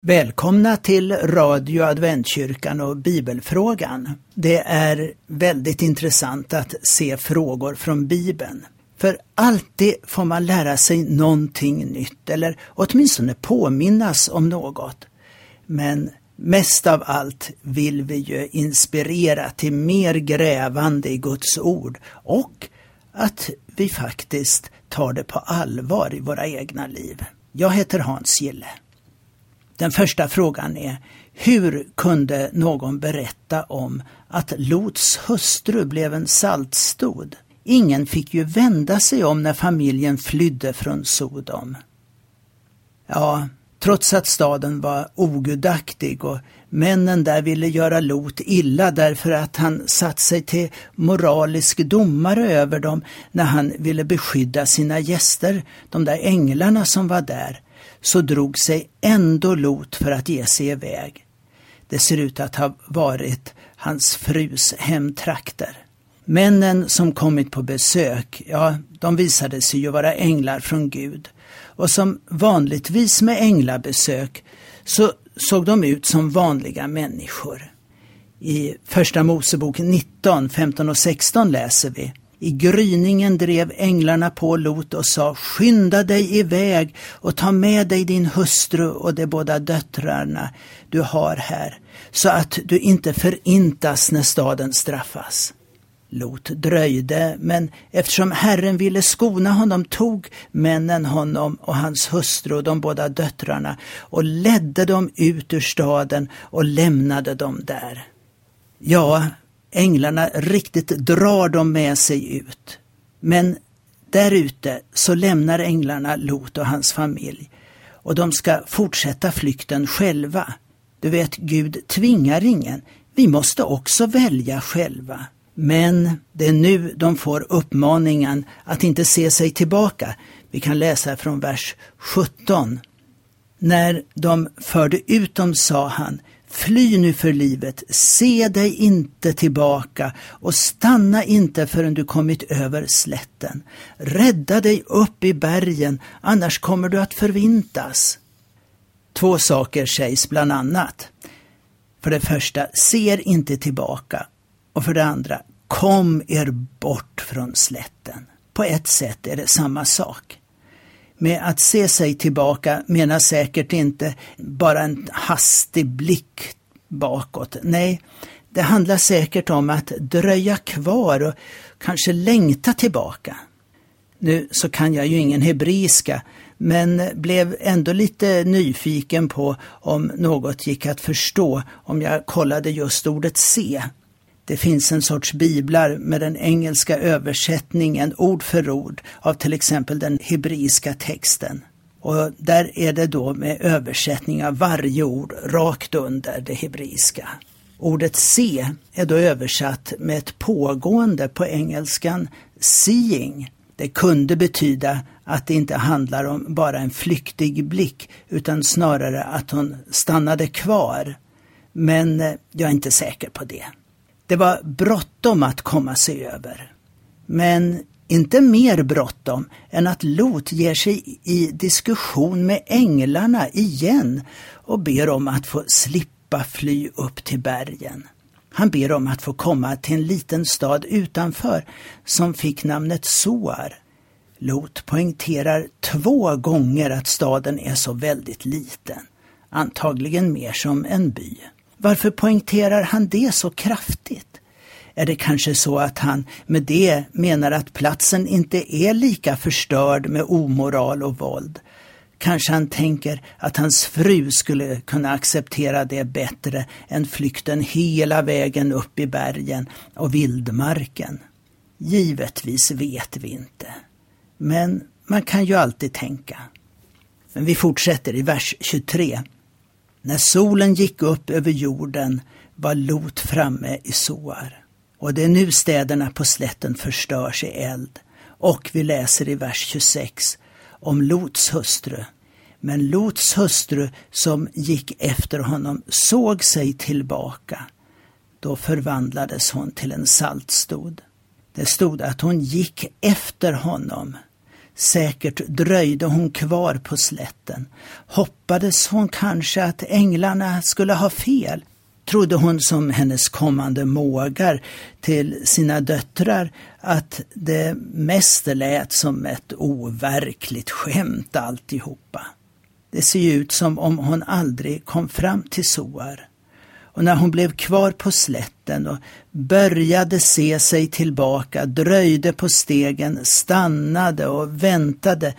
Välkomna till Radio Adventkyrkan och Bibelfrågan. Det är väldigt intressant att se frågor från Bibeln. För alltid får man lära sig någonting nytt, eller åtminstone påminnas om något. Men mest av allt vill vi ju inspirera till mer grävande i Guds ord och att vi faktiskt tar det på allvar i våra egna liv. Jag heter Hans Gille. Den första frågan är, hur kunde någon berätta om att Lots hustru blev en saltstod? Ingen fick ju vända sig om när familjen flydde från Sodom. Ja, trots att staden var ogudaktig och männen där ville göra Lot illa därför att han satt sig till moralisk domare över dem när han ville beskydda sina gäster, de där änglarna som var där, så drog sig ändå Lot för att ge sig iväg. Det ser ut att ha varit hans frus hemtrakter. Männen som kommit på besök, ja, de visade sig ju vara änglar från Gud. Och som vanligtvis med änglabesök så såg de ut som vanliga människor. I Första Mosebok 19, 15 och 16 läser vi i gryningen drev änglarna på Lot och sa Skynda dig iväg och ta med dig din hustru och de båda döttrarna du har här, så att du inte förintas när staden straffas. Lot dröjde, men eftersom Herren ville skona honom tog männen honom och hans hustru och de båda döttrarna och ledde dem ut ur staden och lämnade dem där. Ja, änglarna riktigt drar dem med sig ut. Men där ute så lämnar änglarna Lot och hans familj och de ska fortsätta flykten själva. Du vet, Gud tvingar ingen. Vi måste också välja själva. Men det är nu de får uppmaningen att inte se sig tillbaka. Vi kan läsa från vers 17. När de förde ut dem sa han, Fly nu för livet, se dig inte tillbaka och stanna inte förrän du kommit över slätten. Rädda dig upp i bergen, annars kommer du att förvintas. Två saker sägs bland annat. För det första, ser inte tillbaka. Och för det andra, kom er bort från slätten. På ett sätt är det samma sak. Med att se sig tillbaka menar säkert inte bara en hastig blick bakåt. Nej, det handlar säkert om att dröja kvar och kanske längta tillbaka. Nu så kan jag ju ingen hebreiska, men blev ändå lite nyfiken på om något gick att förstå om jag kollade just ordet se. Det finns en sorts biblar med den engelska översättningen ord för ord av till exempel den hebreiska texten. Och där är det då med översättning av varje ord rakt under det hebreiska. Ordet se är då översatt med ett pågående på engelskan seeing. Det kunde betyda att det inte handlar om bara en flyktig blick utan snarare att hon stannade kvar. Men eh, jag är inte säker på det. Det var bråttom att komma sig över. Men inte mer bråttom än att Lot ger sig i diskussion med änglarna igen och ber om att få slippa fly upp till bergen. Han ber om att få komma till en liten stad utanför som fick namnet Soar. Lot poängterar två gånger att staden är så väldigt liten, antagligen mer som en by. Varför poängterar han det så kraftigt? Är det kanske så att han med det menar att platsen inte är lika förstörd med omoral och våld? Kanske han tänker att hans fru skulle kunna acceptera det bättre än flykten hela vägen upp i bergen och vildmarken. Givetvis vet vi inte. Men man kan ju alltid tänka. Men vi fortsätter i vers 23. När solen gick upp över jorden var Lot framme i Soar. Och det är nu städerna på slätten förstörs i eld. Och vi läser i vers 26 om Lots hustru. Men Lots hustru som gick efter honom såg sig tillbaka. Då förvandlades hon till en saltstod. Det stod att hon gick efter honom. Säkert dröjde hon kvar på slätten. Hoppades hon kanske att änglarna skulle ha fel? Trodde hon som hennes kommande mågar till sina döttrar att det mest lät som ett overkligt skämt alltihopa. Det ser ju ut som om hon aldrig kom fram till Soar. Och när hon blev kvar på slätten och började se sig tillbaka, dröjde på stegen, stannade och väntade,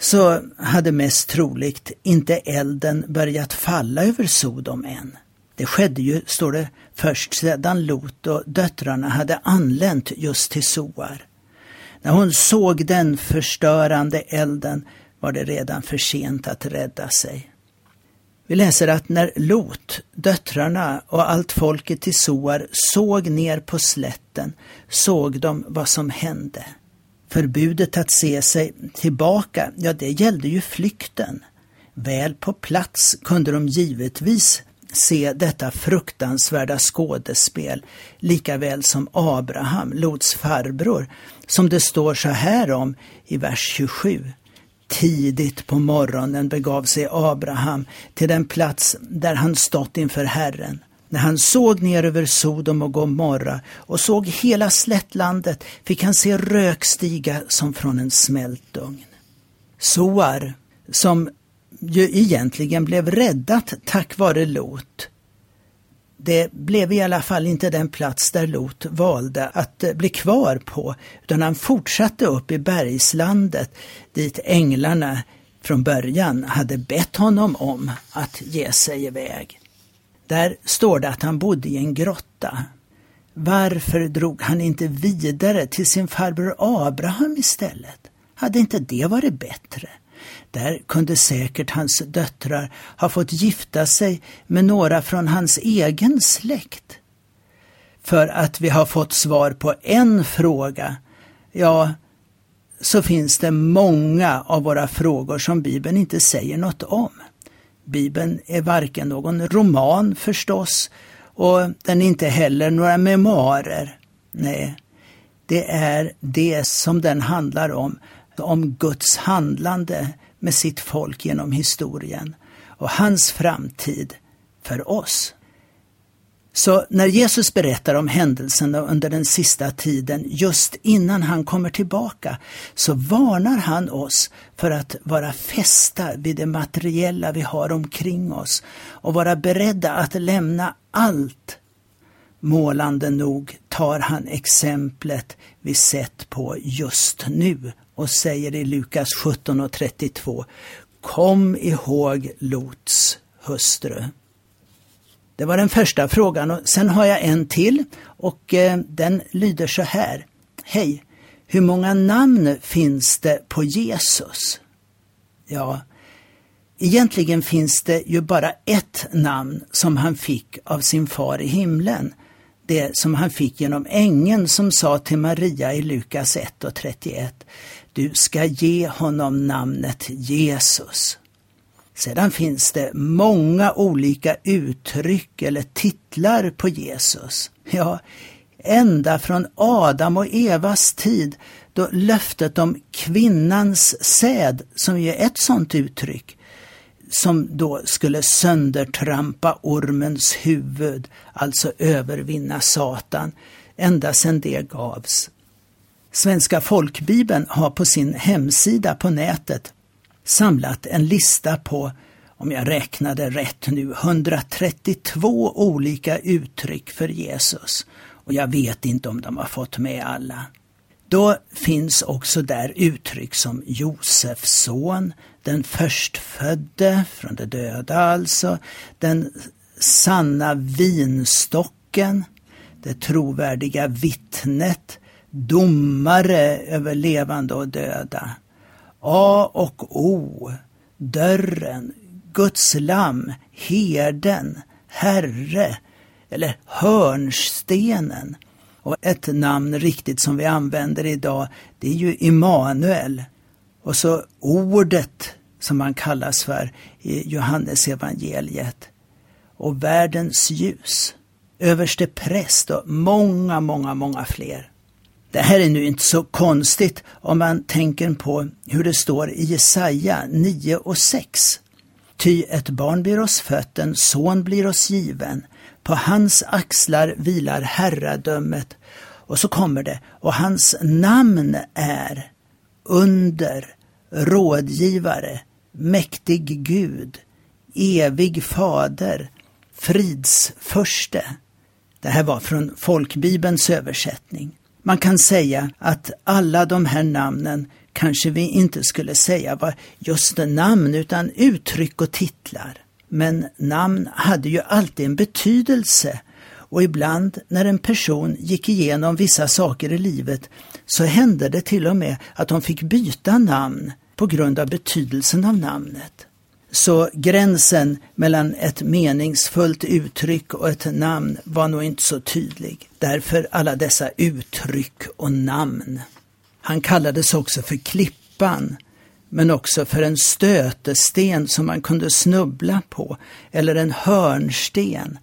så hade mest troligt inte elden börjat falla över Sodom än. Det skedde ju, står det, först sedan Lot och döttrarna hade anlänt just till Soar. När hon såg den förstörande elden var det redan för sent att rädda sig. Vi läser att när Lot, döttrarna och allt folket i Soar såg ner på slätten såg de vad som hände. Förbudet att se sig tillbaka, ja det gällde ju flykten. Väl på plats kunde de givetvis se detta fruktansvärda skådespel, lika väl som Abraham, Lots farbror, som det står så här om i vers 27. Tidigt på morgonen begav sig Abraham till den plats där han stått inför Herren. När han såg ner över Sodom och Gomorra och såg hela slättlandet fick han se rök stiga som från en smältugn. Soar, som ju egentligen blev räddat tack vare Lot. Det blev i alla fall inte den plats där Lot valde att eh, bli kvar på, utan han fortsatte upp i bergslandet dit änglarna från början hade bett honom om att ge sig iväg. Där står det att han bodde i en grotta. Varför drog han inte vidare till sin farbror Abraham istället? Hade inte det varit bättre? Där kunde säkert hans döttrar ha fått gifta sig med några från hans egen släkt. För att vi har fått svar på en fråga, ja, så finns det många av våra frågor som Bibeln inte säger något om. Bibeln är varken någon roman förstås, och den är inte heller några memoarer. Nej, det är det som den handlar om, om Guds handlande med sitt folk genom historien och hans framtid för oss. Så när Jesus berättar om händelserna under den sista tiden, just innan han kommer tillbaka, så varnar han oss för att vara fästa vid det materiella vi har omkring oss och vara beredda att lämna allt. Målande nog tar han exemplet vi sett på just nu och säger i Lukas 17 och 32 Kom ihåg Lots hustru. Det var den första frågan och sen har jag en till och eh, den lyder så här. Hej! Hur många namn finns det på Jesus? Ja, egentligen finns det ju bara ett namn som han fick av sin far i himlen. Det som han fick genom ängeln som sa till Maria i Lukas 1 och 31. Du ska ge honom namnet Jesus. Sedan finns det många olika uttryck eller titlar på Jesus. Ja, ända från Adam och Evas tid då löftet om kvinnans säd, som ju är ett sådant uttryck, som då skulle söndertrampa ormens huvud, alltså övervinna Satan, ända sedan det gavs. Svenska folkbibeln har på sin hemsida på nätet samlat en lista på, om jag räknade rätt nu, 132 olika uttryck för Jesus. Och jag vet inte om de har fått med alla. Då finns också där uttryck som Josefs son, den förstfödde från de döda alltså, den sanna vinstocken, det trovärdiga vittnet, domare över levande och döda. A och O, dörren, Guds lam, herden, Herre eller hörnstenen. Och ett namn riktigt som vi använder idag, det är ju Immanuel. Och så ordet som han kallas för i Johannes evangeliet. Och världens ljus, överste präst och många, många, många fler. Det här är nu inte så konstigt om man tänker på hur det står i Jesaja 9 och 6. Ty ett barn blir oss fött, en son blir oss given. På hans axlar vilar herradömet. Och så kommer det, och hans namn är under, rådgivare, mäktig Gud, evig fader, fridsförste. Det här var från folkbibelns översättning. Man kan säga att alla de här namnen kanske vi inte skulle säga var just namn utan uttryck och titlar. Men namn hade ju alltid en betydelse och ibland när en person gick igenom vissa saker i livet så hände det till och med att de fick byta namn på grund av betydelsen av namnet. Så gränsen mellan ett meningsfullt uttryck och ett namn var nog inte så tydlig. Därför alla dessa uttryck och namn. Han kallades också för Klippan, men också för en stötesten som man kunde snubbla på, eller en hörnsten.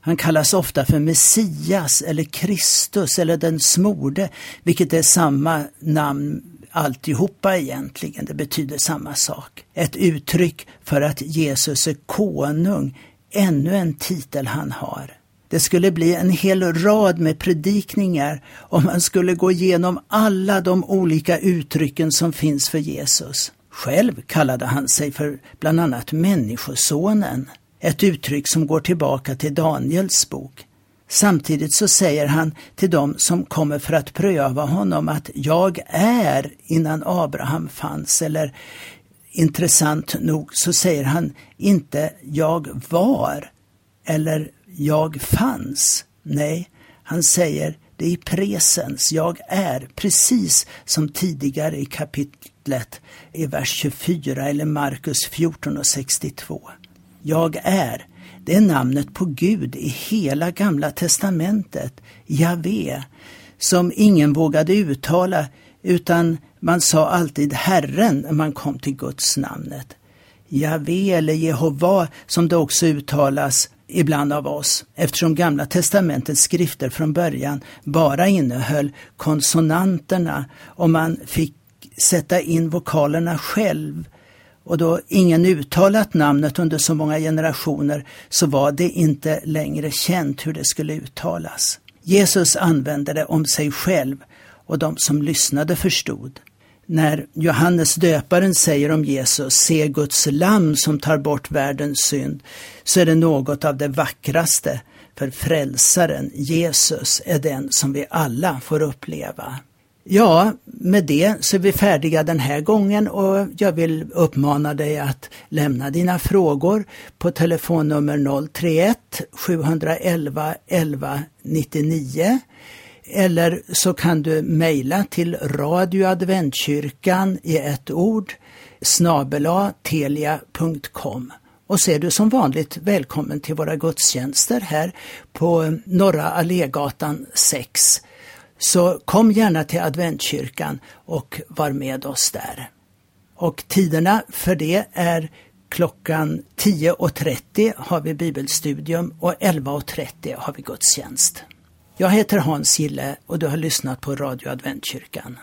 Han kallas ofta för Messias eller Kristus eller den smorde, vilket är samma namn alltihopa egentligen. Det betyder samma sak. Ett uttryck för att Jesus är konung, ännu en titel han har. Det skulle bli en hel rad med predikningar om man skulle gå igenom alla de olika uttrycken som finns för Jesus. Själv kallade han sig för bland annat Människosonen, ett uttryck som går tillbaka till Daniels bok. Samtidigt så säger han till dem som kommer för att pröva honom att jag är innan Abraham fanns eller intressant nog så säger han inte jag var eller jag fanns. Nej, han säger det i presens, jag är, precis som tidigare i kapitlet i vers 24 eller Markus 14 och 62. Jag är, det är namnet på Gud i hela gamla testamentet, Javé, som ingen vågade uttala utan man sa alltid Herren när man kom till Guds namnet. Javé eller Jehova som det också uttalas ibland av oss eftersom Gamla testamentets skrifter från början bara innehöll konsonanterna och man fick sätta in vokalerna själv och då ingen uttalat namnet under så många generationer så var det inte längre känt hur det skulle uttalas. Jesus använde det om sig själv och de som lyssnade förstod. När Johannes döparen säger om Jesus, se Guds lamm som tar bort världens synd, så är det något av det vackraste, för frälsaren, Jesus, är den som vi alla får uppleva. Ja, med det så är vi färdiga den här gången och jag vill uppmana dig att lämna dina frågor på telefonnummer 031 711 11 99 eller så kan du mejla till radioadventkyrkan i ett ord snabela telia.com. Och så är du som vanligt välkommen till våra gudstjänster här på Norra Allégatan 6. Så kom gärna till adventkyrkan och var med oss där. Och tiderna för det är klockan 10.30 har vi bibelstudium och 11.30 har vi gudstjänst. Jag heter Hans Gille och du har lyssnat på Radio Adventkyrkan.